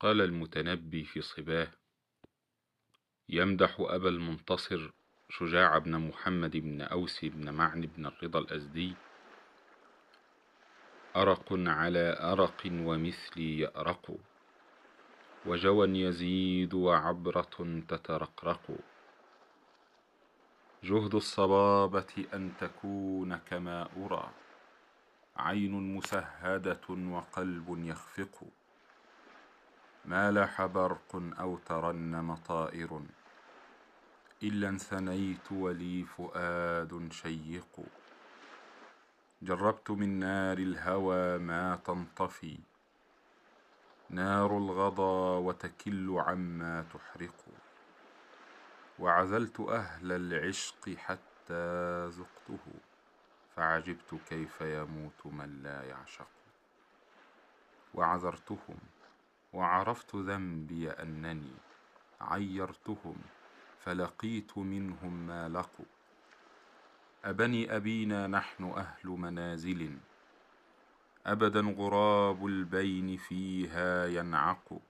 قال المتنبي في صباه يمدح أبا المنتصر شجاع بن محمد بن أوس بن معن بن الرضا الأزدي أرق على أرق ومثلي يأرق وجوى يزيد وعبرة تترقرق. جهد الصبابة أن تكون كما أرى عين مسهدة وقلب يخفق. ما لاح برق أو ترنم طائر إلا انثنيت ولي فؤاد شيق. جربت من نار الهوى ما تنطفي نار الغضا وتكل عما تحرق. وعزلت أهل العشق حتى ذقته فعجبت كيف يموت من لا يعشق. وعذرتهم وعرفت ذنبي أنني عيرتهم فلقيت منهم ما لقوا. أبني أبينا نحن أهل منازل. أبدا غراب البين فيها ينعق.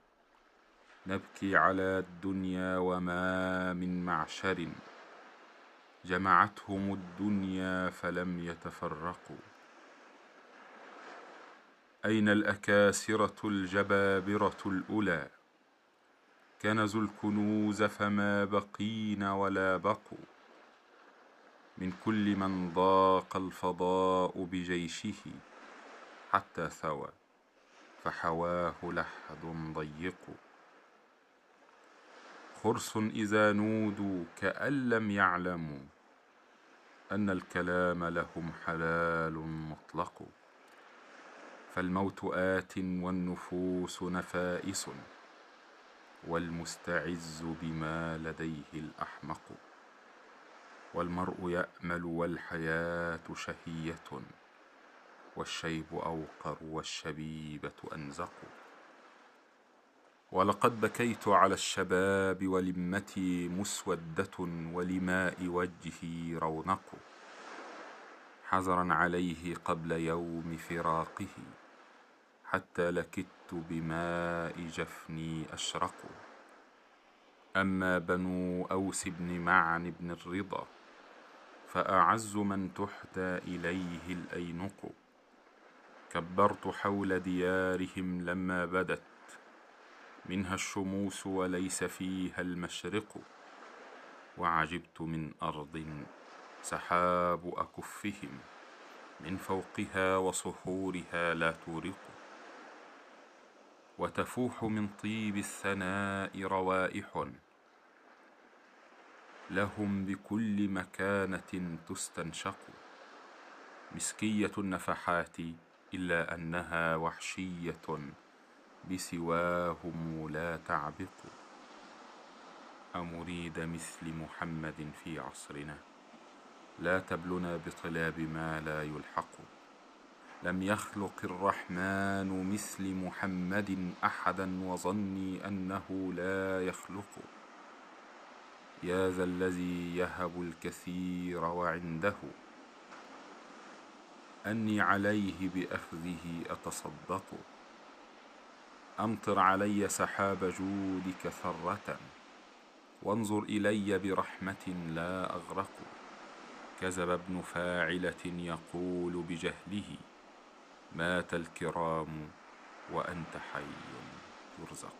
نبكي على الدنيا وما من معشر. جمعتهم الدنيا فلم يتفرقوا. أين الأكاسرة الجبابرة الأولى؟ كنزوا الكنوز فما بقين ولا بقوا. من كل من ضاق الفضاء بجيشه حتى ثوى فحواه لحد ضيق. خرس إذا نودوا كأن لم يعلموا أن الكلام لهم حلال مطلق. فالموت آت والنفوس نفائس والمستعز بما لديه الأحمق والمرء يأمل والحياة شهية والشيب أوقر والشبيبة أنزق ولقد بكيت على الشباب ولمتي مسودة ولماء وجهي رونق حزرا عليه قبل يوم فراقه حتى لكدت بماء جفني أشرق. أما بنو أوس بن معن بن الرضا فأعز من تحدى إليه الأينق. كبرت حول ديارهم لما بدت. منها الشموس وليس فيها المشرق. وعجبت من أرض سحاب أكفهم. من فوقها وصخورها لا تورق. وتفوح من طيب الثناء روائح. لهم بكل مكانة تستنشق. مسكية النفحات إلا أنها وحشية بسواهم لا تعبق. أمريد مثل محمد في عصرنا. لا تبلنا بطلاب ما لا يلحق. لم يخلق الرحمن مثل محمد أحدا وظني أنه لا يخلق. يا ذا الذي يهب الكثير وعنده أني عليه بأخذه أتصدق. أمطر علي سحاب جودك ثرة وانظر إلي برحمة لا أغرق. كذب ابن فاعلة يقول بجهله مات الكرام وأنت حي ترزق.